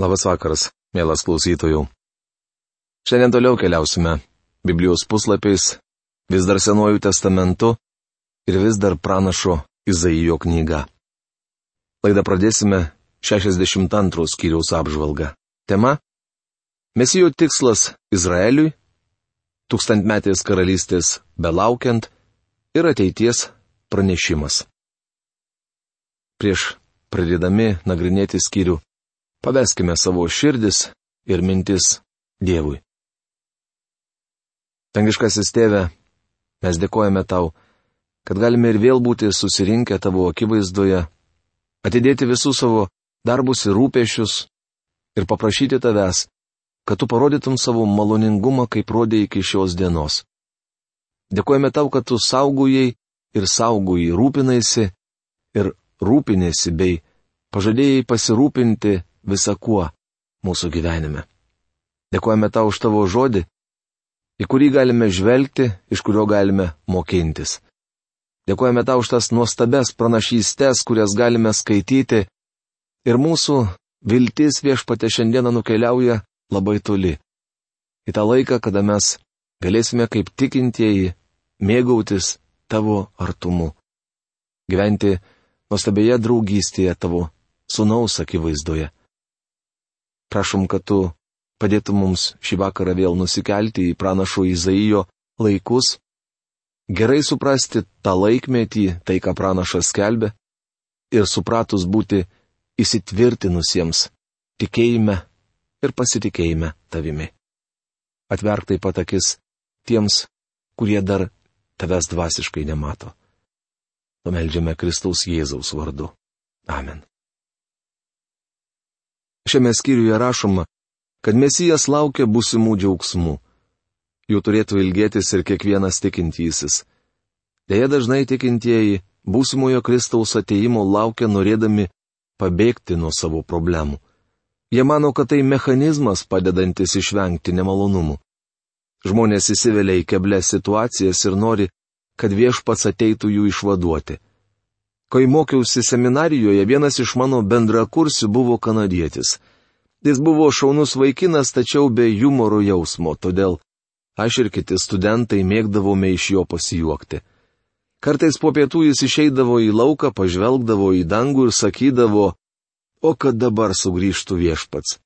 Labas vakaras, mielas klausytojų. Šiandien toliau keliausime Biblijos puslapiais, vis dar Senuoju testamentu ir vis dar pranašo Izaijo knyga. Laidą pradėsime 62 skyriaus apžvalgą. Tema - Mesijo tikslas Izraeliui, tūkstantmetės karalystės belaukiant ir ateities pranešimas. Prieš pradėdami nagrinėti skyrių Paveskime savo širdis ir mintis Dievui. Tangiškasis tėve, mes dėkojame tau, kad galime ir vėl būti susirinkę tavo akivaizdoje, atidėti visus savo darbus ir rūpešius ir paprašyti tavęs, kad tu parodytum savo maloningumą, kaip rodė iki šios dienos. Dėkojame tau, kad tu saugojai ir saugojai rūpinaisi ir rūpinėsi bei pažadėjai pasirūpinti visakuo mūsų gyvenime. Dėkojame tau už tavo žodį, į kurį galime žvelgti, iš kurio galime mokintis. Dėkojame tau už tas nuostabes pranašystės, kurias galime skaityti ir mūsų viltis viešpate šiandieną nukeliauja labai toli. Į tą laiką, kada mes galėsime kaip tikintieji mėgautis tavo artumu. Gyventi nuostabėje draugystėje tavo sunaus akivaizdoje. Prašom, kad tu padėtum mums šį vakarą vėl nusikelti į pranašo Izaijo laikus, gerai suprasti tą laikmetį, tai ką pranašas skelbė, ir supratus būti įsitvirtinusiems tikėjime ir pasitikėjime tavimi. Atverk taip pat akis tiems, kurie dar tavęs dvasiškai nemato. Pameldžiame Kristaus Jėzaus vardu. Amen. Šiame skyriuje rašoma, kad Mesijas laukia būsimų džiaugsmų. Jų turėtų ilgėtis ir kiekvienas tikintysis. Deja dažnai tikintieji būsimojo Kristaus ateimo laukia norėdami pabėgti nuo savo problemų. Jie mano, kad tai mechanizmas padedantis išvengti nemalonumų. Žmonės įsivelia į keblės situacijas ir nori, kad viešpats ateitų jų išvaduoti. Kai mokiausi seminarijoje, vienas iš mano bendrakursių buvo kanadietis. Jis buvo šaunus vaikinas, tačiau be humoro jausmo, todėl aš ir kiti studentai mėgdavome iš jo pasijuokti. Kartais po pietų jis išeidavo į lauką, pažvelgdavo į dangų ir sakydavo, o kad dabar sugrįžtų viešpats.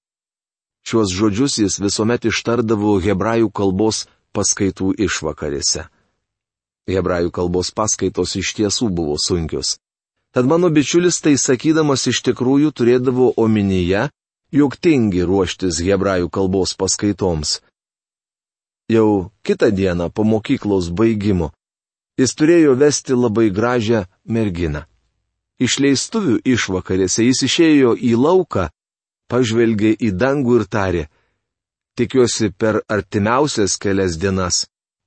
Šiuos žodžius jis visuomet ištardavo hebrajų kalbos paskaitų išvakarėse. Hebrajų kalbos paskaitos iš tiesų buvo sunkios. Tad mano bičiulis tai sakydamas iš tikrųjų turėdavo omenyje, jog tingi ruoštis hebrajų kalbos paskaitoms. Jau kitą dieną po mokyklos baigimo jis turėjo vesti labai gražią merginą. Išleistuvių išvakarėse jis išėjo į lauką, pažvelgė į dangų ir tarė, tikiuosi per artimiausias kelias dienas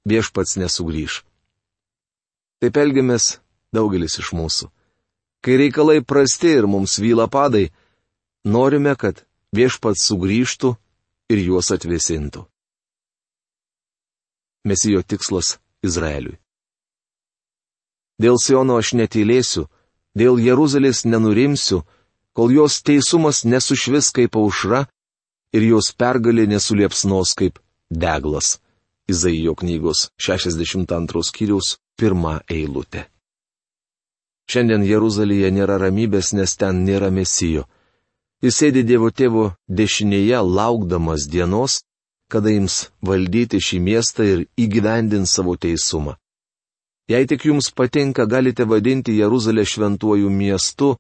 viešpats nesugrįž. Taip elgiamės daugelis iš mūsų. Kai reikalai prasti ir mums vyla padai, norime, kad viešpats sugrįžtų ir juos atvėsintų. Mesijo tikslas Izraeliui. Dėl Siono aš netylėsiu, dėl Jeruzalės nenurimsiu, kol jos teisumas nesušvis kaip aušra ir jos pergalė nesuliepsnos kaip deglas. Izaijo knygos 62 skyriaus pirmą eilutę. Šiandien Jeruzalėje nėra ramybės, nes ten nėra mesijo. Jis sėdi Dievo tėvo dešinėje, laukdamas dienos, kada jums valdyti šį miestą ir įgyvendins savo teisumą. Jei tik jums patinka, galite vadinti Jeruzalę šventuoju miestu,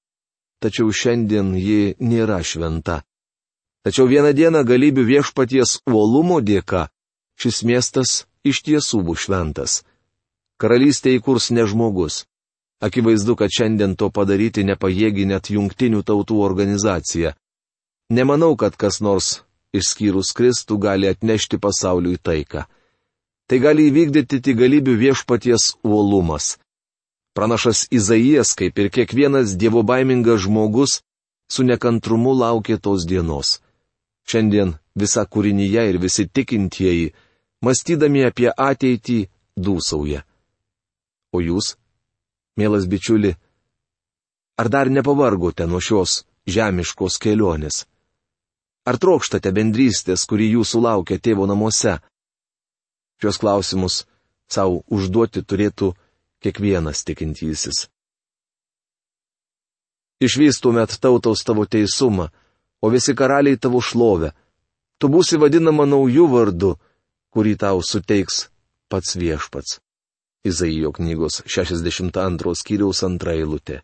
tačiau šiandien ji nėra šventa. Tačiau vieną dieną galybių viešpaties uolumo dėka šis miestas iš tiesų bus šventas. Karalystė įkurs ne žmogus. Akivaizdu, kad šiandien to padaryti nepajėgi net jungtinių tautų organizacija. Nemanau, kad kas nors, išskyrus Kristų, gali atnešti pasauliui taiką. Tai gali įvykdyti tik galybių viešpaties uolumas. Pranašas Izaijas, kaip ir kiekvienas dievobaimingas žmogus, su nekantrumu laukė tos dienos. Šiandien visa kūrinyje ir visi tikintieji, mąstydami apie ateitį, dūsauja. O jūs? Mielas bičiuli, ar dar nepavargote nuo šios žemiškos kelionės? Ar trokštate bendrystės, kuri jūsų laukia tėvo namuose? Šios klausimus savo užduoti turėtų kiekvienas tikintysis. Išvystumet tautos tavo teisumą, o visi karaliai tavo šlovę. Tu būsi vadinama naujų vardu, kurį tau suteiks pats viešpats. Izaijo knygos 62 skyriaus antra eilutė.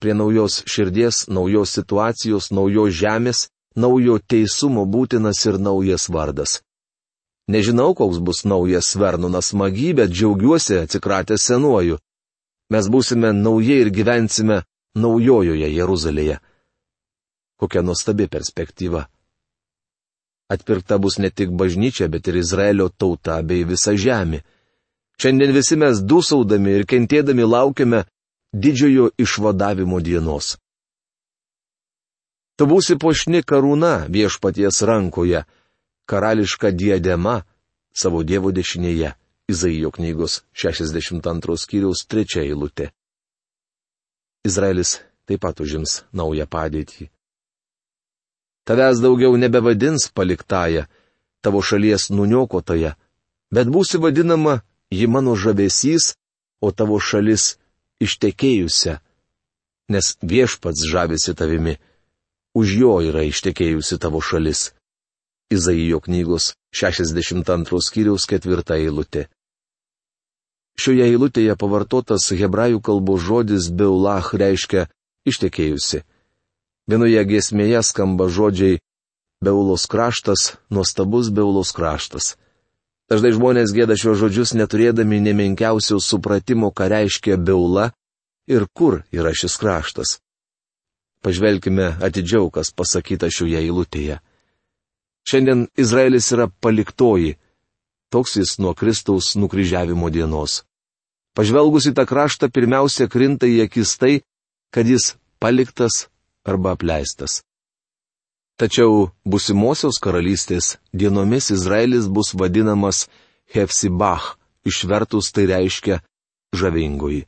Prie naujos širdies, naujos situacijos, naujos žemės, naujo teisumo būtinas ir naujas vardas. Nežinau, koks bus naujas Vernunas magy, bet džiaugiuosi atsikratęs senuoju. Mes būsime nauji ir gyvensime naujojoje Jeruzalėje. Kokia nuostabi perspektyva. Atpirkta bus ne tik bažnyčia, bet ir Izraelio tauta bei visa žemė. Šiandien visi mes dusaudami ir kentėdami laukiame didžiojo išvadavimo dienos. Tu būsi pošni karūna viešpaties rankoje, karališka diadema savo dievo dešinėje. Izaijo knygos 62 skyriaus 3 eilutė. Izraelis taip pat užims naują padėtį. Tavęs daugiau nebevadins paliktąją, tavo šalies nuniokotoje, bet būsi vadinama ji mano žavesys, o tavo šalis ištekėjusią. Nes viešpats žavisi tavimi, už jo yra ištekėjusi tavo šalis. Izaijo knygos 62 skyriaus 4 eilutė. Šioje eilutėje pavartotas hebrajų kalbos žodis beulach reiškia ištekėjusi. Vienoje giesmėje skamba žodžiai Beulos kraštas, nuostabus Beulos kraštas. Dažnai žmonės gėda šios žodžius neturėdami nemenkiausio supratimo, ką reiškia Beula ir kur yra šis kraštas. Pažvelkime atidžiau, kas pasakyta šioje eilutėje. Šiandien Izraelis yra paliktoji, toks jis nuo Kristaus nukryžiavimo dienos. Pažvelgus į tą kraštą pirmiausia krinta į akis tai, kad jis paliktas arba apleistas. Tačiau busimosios karalystės dienomis Izraelis bus vadinamas Hefsibach, išvertus tai reiškia žavingoji.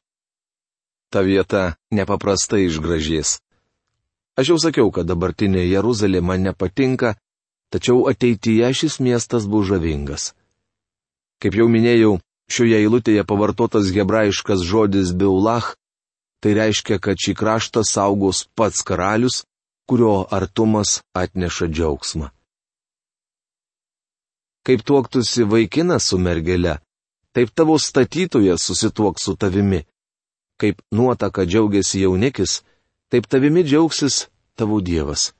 Ta vieta nepaprastai išgražės. Aš jau sakiau, kad dabartinė Jeruzalė man nepatinka, tačiau ateityje šis miestas bus žavingas. Kaip jau minėjau, šioje eilutėje pavartotas hebrajiškas žodis Beulach Tai reiškia, kad šį kraštą saugos pats karalius, kurio artumas atneša džiaugsmą. Kaip tuoktusi vaikinas su mergele, taip tavo statytojas susituok su tavimi. Kaip nuotaka džiaugiasi jaunikis, taip tavimi džiaugsis tavo Dievas.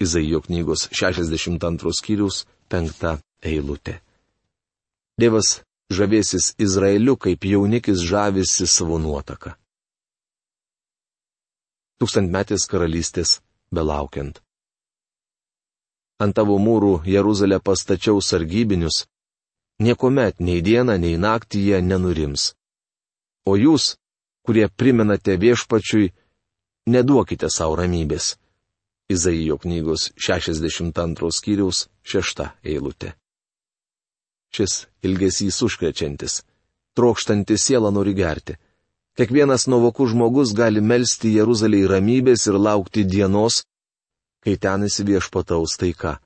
Izaijo knygos 62 skyrius 5 eilutė. Dievas žavėsis Izraeliu, kaip jaunikis žavisi savo nuotaką tūkstantmetės karalystės belaukiant. Ant tavo mūrų Jeruzalę pastačiau sargybinius, niekuomet nei dieną, nei naktį jie nenurims. O jūs, kurie primenate viešpačiui, neduokite savo ramybės. Izaijo knygos 62 skyriaus 6 eilutė. Šis ilgesys užkrečiantis, trokštantis sielą nori gerti. Kiekvienas nuovokus žmogus gali melstį Jeruzalėje ramybės ir laukti dienos, kai ten įsiviešpataus taika.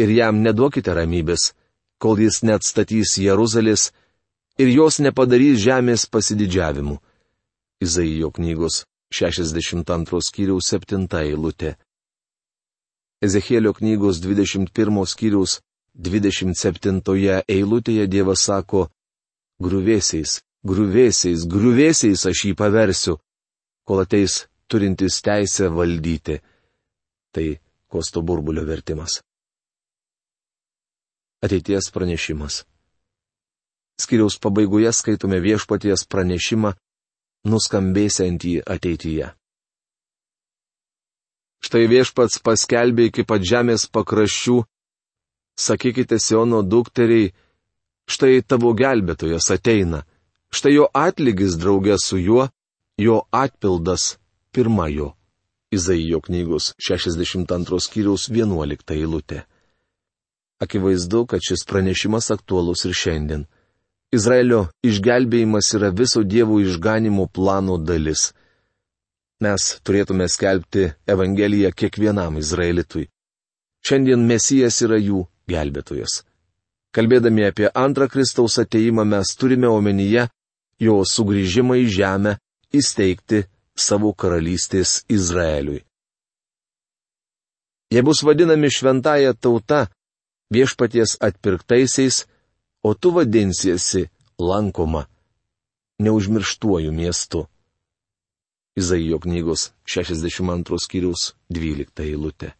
Ir jam neduokite ramybės, kol jis net statys Jeruzalės ir jos nepadarys žemės pasididžiavimu. Izaijo knygos 62 skyriaus 7 eilutė. Ezekėlio knygos 21 skyriaus 27 eilutėje Dievas sako, grūvėsiais, Grūvėsiais, grūvėsiais aš jį paversiu, kol ateis turintis teisę valdyti. Tai kosto burbulio vertimas. Ateities pranešimas. Skiriaus pabaigoje skaitome viešpaties pranešimą, nuskambėsiantį ateityje. Štai viešpats paskelbė iki pat žemės pakraščių, sakykite Siono dukteriai, štai tavo gelbėtojas ateina Štai jo atlygis draugė su juo, jo atpildas pirma jo. Izaijo knygos 62 skyriaus 11 eilutė. Akivaizdu, kad šis pranešimas aktualus ir šiandien. Izraelio išgelbėjimas yra viso dievų išganimo plano dalis. Mes turėtume skelbti Evangeliją kiekvienam izraelitui. Šiandien Mesijas yra jų gelbėtojas. Kalbėdami apie antrą Kristaus ateimą mes turime omenyje jo sugrįžimą į žemę įsteigti savo karalystės Izraeliui. Jie bus vadinami šventąją tauta, viešpaties atpirktaisiais, o tu vadinsiesi lankoma, neužmirštuoju miestu. Izaijo knygos 62 skyrius 12 eilutė.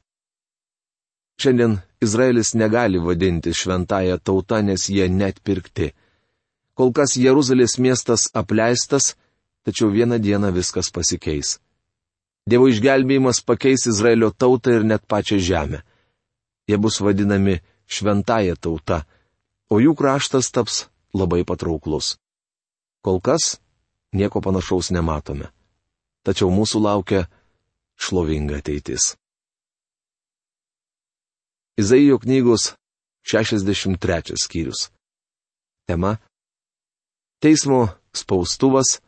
Šiandien Izraelis negali vadinti šventąją tautą, nes jie net pirkti. Kol kas Jeruzalės miestas apleistas, tačiau vieną dieną viskas pasikeis. Dievo išgelbėjimas pakeis Izraelio tautą ir net pačią žemę. Jie bus vadinami šventąją tautą, o jų kraštas taps labai patrauklus. Kol kas nieko panašaus nematome tačiau mūsų laukia šlovinga ateitis. Izaijo knygos 63 skyrius. Tema - Teismo spaustuvas,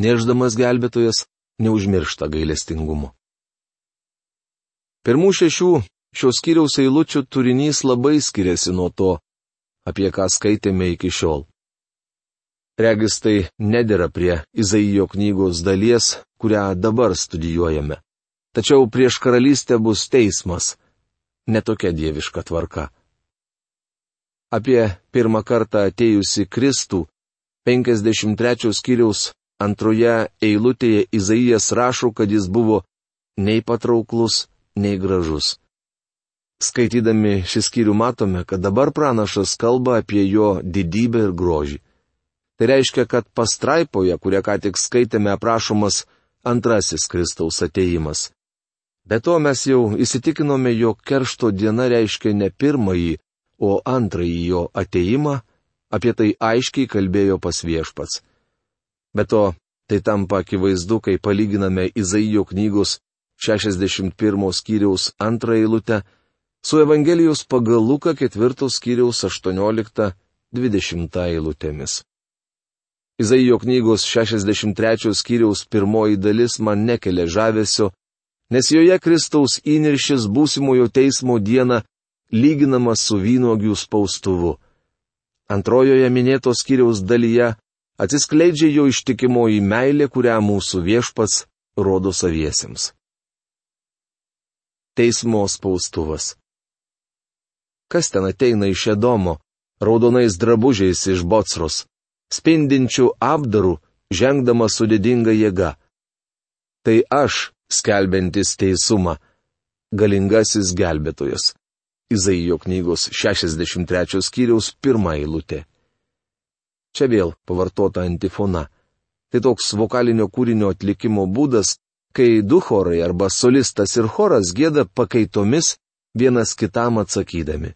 neždamas gelbėtojas, neužmiršta gailestingumu. Pirmų šešių šios skyriaus eilučių turinys labai skiriasi nuo to, apie ką skaitėme iki šiol. Regis tai nedėra prie Izaijo knygos dalies, kurią dabar studijuojame. Tačiau prieš karalystę bus teismas. Netokia dieviška tvarka. Apie pirmą kartą atėjusi Kristų 53 skyriaus antroje eilutėje Izaijas rašo, kad jis buvo nei patrauklus, nei gražus. Skaitydami šį skyrių matome, kad dabar pranašas kalba apie jo didybę ir grožį. Tai reiškia, kad pastraipoje, kurią ką tik skaitėme, aprašomas antrasis Kristaus ateimas. Be to mes jau įsitikinome, jog keršto diena reiškia ne pirmąjį, o antrąjį jo ateimą, apie tai aiškiai kalbėjo pas viešpats. Be to, tai tampa akivaizdu, kai palyginame Izaijo knygos 61 skyriaus antrą eilutę su Evangelijos pagal Luką 4 skyriaus 18-20 eilutėmis. Izaijo knygos 63 skyriaus pirmoji dalis man nekelia žavesio, nes joje Kristaus įniršis būsimojo teismo dieną lyginamas su vynogių spaustuvu. Antrojoje minėtos skyriaus dalyje atsiskleidžia jo ištikimoji meilė, kurią mūsų viešpats rodo saviesiems. Teismo spaustuvas. Kas ten ateina iš Edomo, raudonais drabužiais iš Botsros? spindinčių apdarų, žengdama su didinga jėga. Tai aš, skelbiantis teisumą, galingasis gelbėtojas. Izaijo knygos 63 skyriaus pirmą eilutę. Čia vėl pavartota antifona. Tai toks vokalinio kūrinio atlikimo būdas, kai du chorai arba solistas ir choras gėda pakaitomis vienas kitam atsakydami.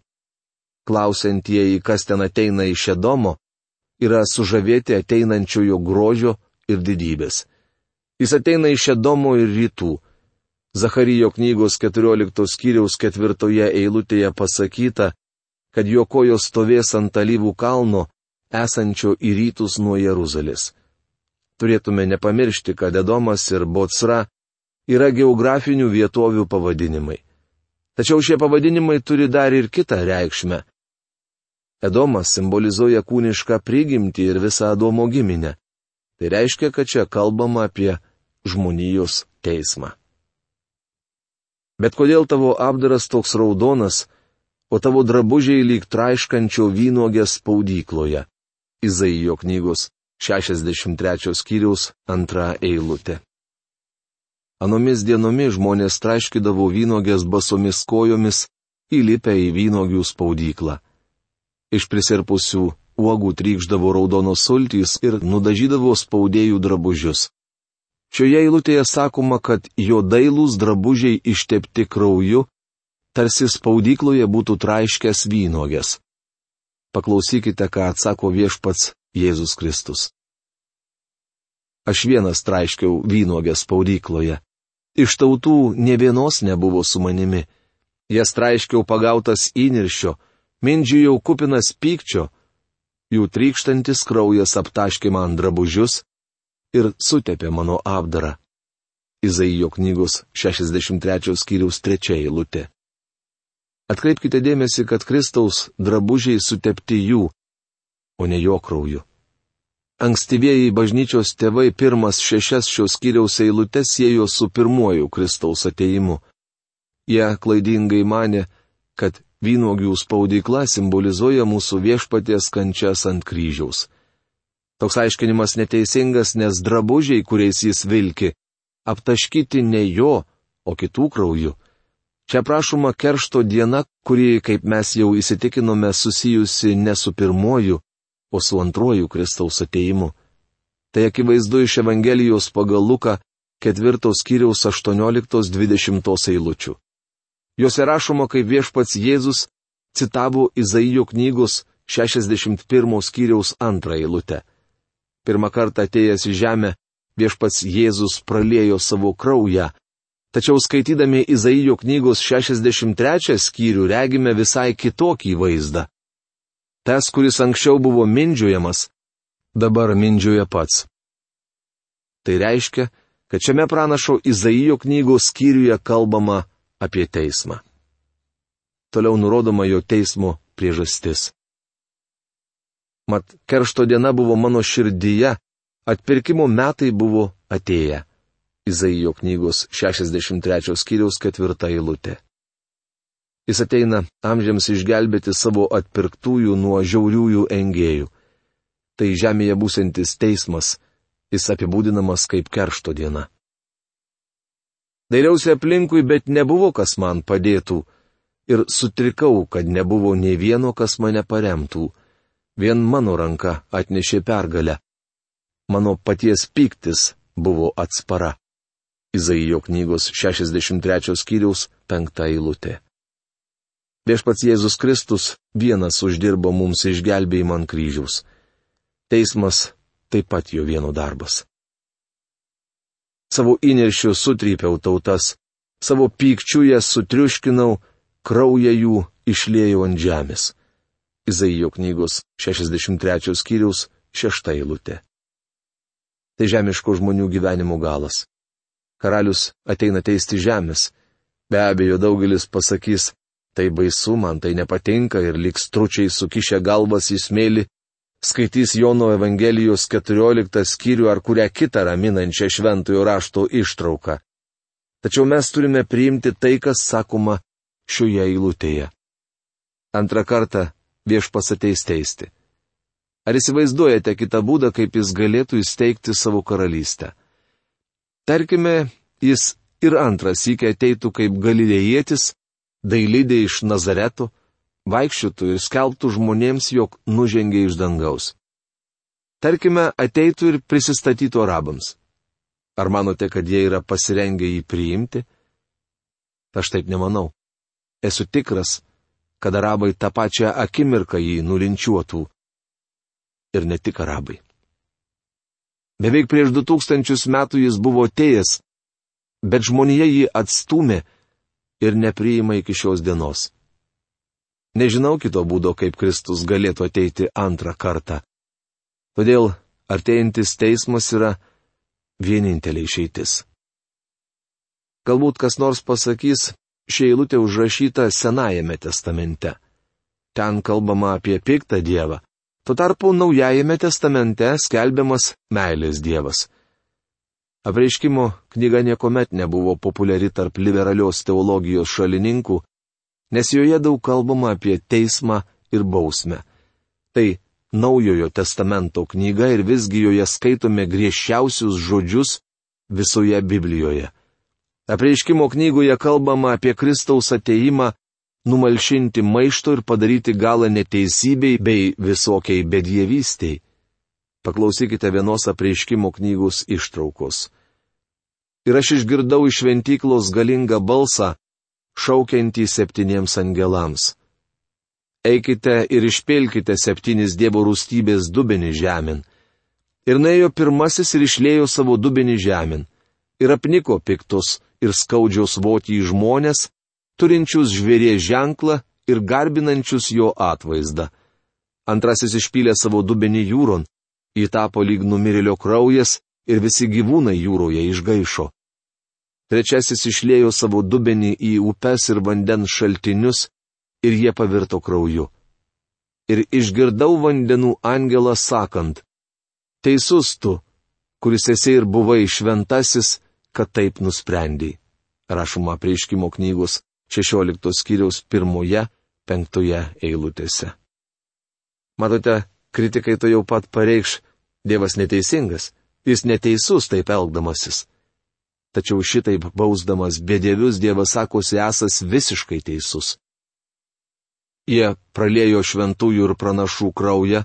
Klausiantieji, kas ten ateina iš Edomo, yra sužavėti ateinančiojo grožio ir didybės. Jis ateina iš Edomo ir rytų. Zacharijo knygos 14 skyriaus ketvirtoje eilutėje pasakyta, kad jo kojos stovės ant alyvų kalno, esančio į rytus nuo Jeruzalės. Turėtume nepamiršti, kad Edomas ir Botsra yra geografinių vietovių pavadinimai. Tačiau šie pavadinimai turi dar ir kitą reikšmę Edomas simbolizuoja kūnišką prigimtį ir visą Adomo giminę. Tai reiškia, kad čia kalbama apie žmonijos teismą. Bet kodėl tavo apdaras toks raudonas, o tavo drabužiai lyg traiškančio vynogės spaudykloje? Izaijo knygos 63 skyriaus antra eilutė. Anomis dienomis žmonės traiškydavo vynogės basomis kojomis, įlipę į vynogių spaudyklą. Iš prisirpusių uogų trykždavo raudonos sultys ir nudažydavo spaudėjų drabužius. Šioje eilutėje sakoma, kad jo dailūs drabužiai ištepti krauju, tarsi spaudykloje būtų traiškęs vynogės. Paklausykite, ką atsako viešpats Jėzus Kristus. Aš vienas traiškiau vynogės spaudykloje. Iš tautų ne vienos nebuvo su manimi. Jas traiškiau pagautas įniršio, mindžiujau kupinas pykčio, jų trykštantis kraujas aptaškė man drabužius ir sutepė mano apdarą. Izaijo knygos 63 skyriaus 3 eilutė. Atkreipkite dėmesį, kad Kristaus drabužiai sutepti jų, o ne jo krauju. Ankstyvieji bažnyčios tėvai pirmas šešias šios skyriaus eilutes siejo su pirmuoju Kristaus ateimu. Jie klaidingai mane, kad vynogių spaudykla simbolizuoja mūsų viešpaties kančias ant kryžiaus. Toks aiškinimas neteisingas, nes drabužiai, kuriais jis vilki, aptaškyti ne jo, o kitų kraujų. Čia prašoma keršto diena, kuri, kaip mes jau įsitikinome, susijusi ne su pirmoju, o su antruoju Kristaus ateimu. Tai akivaizdu iš Evangelijos pagal Luką ketvirtos kiriaus 18-20 eilučių. Jose rašoma, kaip viešpats Jėzus citavo Izaijo knygos 61 skyriaus antrą eilutę. Pirmą kartą atėjęs į žemę, viešpats Jėzus pralėjo savo kraują, tačiau skaitydami Izaijo knygos 63 skyrių regime visai kitokį vaizdą. Tas, kuris anksčiau buvo mindžiojamas, dabar mindžioja pats. Tai reiškia, kad šiame pranašo Izaijo knygos skyriuje kalbama apie teismą. Toliau nurodoma jo teismo priežastis. Mat, keršto diena buvo mano širdyje, atpirkimo metai buvo atėję. Izaijo knygos 63 skyriaus ketvirta eilutė. Jis ateina amžiams išgelbėti savo atpirktųjų nuo žiauriųjų engėjų. Tai žemėje būsintis teismas, jis apibūdinamas kaip keršto diena. Dairiausi aplinkui, bet nebuvo kas man padėtų. Ir sutrikau, kad nebuvo nei vieno, kas mane paremtų. Vien mano ranka atnešė pergalę. Mano paties piktis buvo atspara. Izaijo knygos 63 skyriaus 5 eilutė. Viešpats Jėzus Kristus vienas uždirbo mums išgelbėjimą ant kryžiaus. Teismas taip pat jo vieno darbas. Savo įniršiu sutrypiau tautas, savo pykčiu jas sutriuškinau, kraują jų išlėjau ant žemės. Izaijo knygos 63 skyriaus 6 eilutė. Tai žemiško žmonių gyvenimo galas. Karalius ateina teisti žemės. Be abejo, daugelis pasakys, Tai baisu, man tai nepatinka ir liks tručiai sukišę galvas į smėlį, skaitys Jono Evangelijos 14 skyrių ar kurią kitą raminančią šventojo rašto ištrauką. Tačiau mes turime priimti tai, kas sakoma šioje eilutėje. Antrą kartą viešpas ateis teisti. Ar įsivaizduojate kitą būdą, kaip jis galėtų įsteigti savo karalystę? Tarkime, jis ir antras įkia ateitų kaip galilėjėtis, dailidė iš Nazareto, vaikščiotų ir skelbtų žmonėms, jog nužengė iš dangaus. Tarkime, ateitų ir prisistatytų arabams. Ar manote, kad jie yra pasirengę jį priimti? Aš taip nemanau. Esu tikras, kad arabai tą pačią akimirką jį nulinčiuotų. Ir ne tik arabai. Beveik prieš du tūkstančius metų jis buvo atėjęs, bet žmonija jį atstumė ir nepriima iki šios dienos. Nežinau kito būdo, kaip Kristus galėtų ateiti antrą kartą. Todėl artėjantis teismas yra vienintelė išeitis. Galbūt kas nors pasakys, ši eilutė užrašyta Senajame testamente. Ten kalbama apie piktą Dievą. Tuo tarpu Naujajame testamente skelbiamas meilės Dievas. Apreiškimo knyga niekuomet nebuvo populiari tarp liberalios teologijos šalininkų, nes joje daug kalbama apie teismą ir bausmę. Tai Naujojo testamento knyga ir visgi joje skaitome griežčiausius žodžius visoje Biblijoje. Apreiškimo knygoje kalbama apie Kristaus ateimą numalšinti maišto ir padaryti galą neteisybei bei visokiai bedievystiai. Paklausykite vienos apreiškimo knygos ištraukos. Ir aš išgirdau iš šventyklos galingą balsą, šaukiantį septyniems angelams. Eikite ir išpilkite septynis Dievo rūstybės dubenį žemyn. Ir nuėjo pirmasis ir išlėjo savo dubenį žemyn. Ir apniko piktus ir skaudžios votį žmonės, turinčius žvėries ženklą ir garbinančius jo atvaizdą. Antrasis išpylė savo dubenį jūron, Jį tapo lyg numirėlio kraujas ir visi gyvūnai jūroje išgaišo. trečiasis išlėjo savo dubenį į upes ir vandens šaltinius, ir jie pavirto krauju. Ir išgirdau vandenų angelą sakant, Teisus tu, kuris esi ir buvai šventasis, kad taip nusprendėjai. Rašoma prieškimo knygos 16 skyriaus pirmoje, penktoje eilutėse. Matote, kritikai to jau pat pareikš, Dievas neteisingas, jis neteisus taip elgdamasis. Tačiau šitaip bausdamas bedievius Dievas sakosi esas visiškai teisus. Jie pralėjo šventųjų ir pranašų kraują,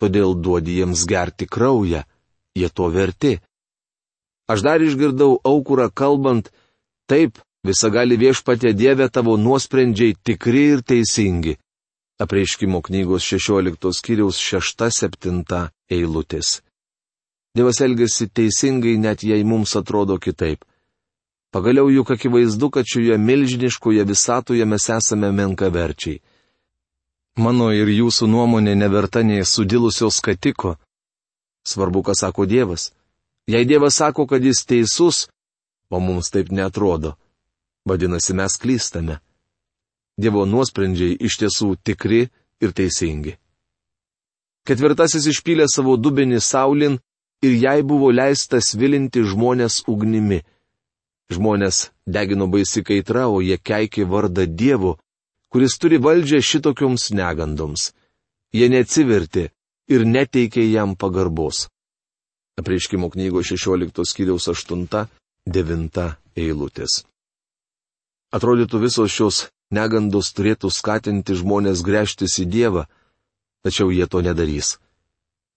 todėl duodi jiems gerti kraują, jie to verti. Aš dar išgirdau aukurą kalbant, taip, visagali viešpatė Dieve tavo nuosprendžiai tikri ir teisingi. Apreiškimo knygos 16 skyriaus 6-7 eilutės. Dievas elgesi teisingai, net jei mums atrodo kitaip. Pagaliau juk akivaizdu, kad šioje milžiniškoje visatoje mes esame menkaverčiai. Mano ir jūsų nuomonė neverta nei sudilusios skatiko. Svarbu, ką sako Dievas. Jei Dievas sako, kad jis teisus, o mums taip netrodo, vadinasi mes klystame. Dievo nuosprendžiai iš tiesų tikri ir teisingi. Ketvirtasis išpylė savo dubenį saulin ir jai buvo leista svilinti žmonės ugnimi. Žmonės degino baisi kaitra, o jie keikė vardą Dievo, kuris turi valdžią šitokioms negandoms. Jie neatsiverti ir neteikė jam pagarbos. Apreiškimo knygos 16 skyriaus 8-9 eilutės. Atrodytų visos šios negandos turėtų skatinti žmonės grėžtis į Dievą, tačiau jie to nedarys.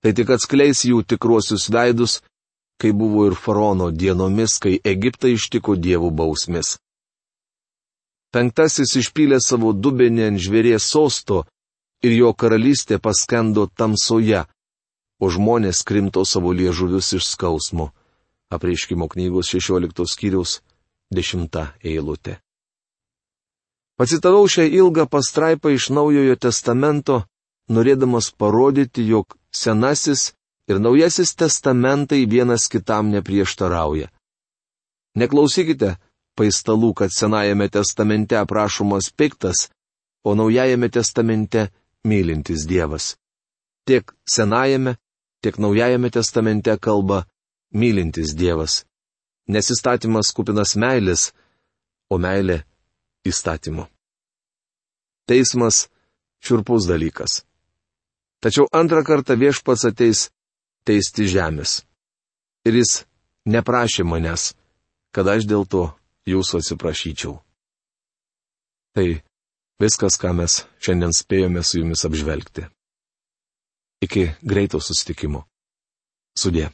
Tai tik atskleis jų tikruosius veidus, kai buvo ir faraono dienomis, kai Egiptą ištiko dievų bausmės. Penktasis išpylė savo dubenį ant žvėries sosto ir jo karalystė paskendo tamsoje, o žmonės krimto savo liežuvius iš skausmo. Apreiškimo knygos 16 skyriaus 10 eilutė. Pacitavau šią ilgą pastraipą iš Naujojo testamento, norėdamas parodyti, jog Senasis ir Naujasis testamentai vienas kitam neprieštarauja. Neklausykite, paistalų, kad Senajame testamente aprašomas piktas, o Naujajame testamente mylintis Dievas. Tiek Senajame, tiek Naujajame testamente kalba mylintis Dievas. Nes įstatymas kupinas meilės, o meilė įstatymu. Teismas šiurpus dalykas. Tačiau antrą kartą viešpats ateis teisti žemės. Ir jis neprašė manęs, kad aš dėl to jūsų atsiprašyčiau. Tai viskas, ką mes šiandien spėjome su jumis apžvelgti. Iki greito susitikimo. Sudė.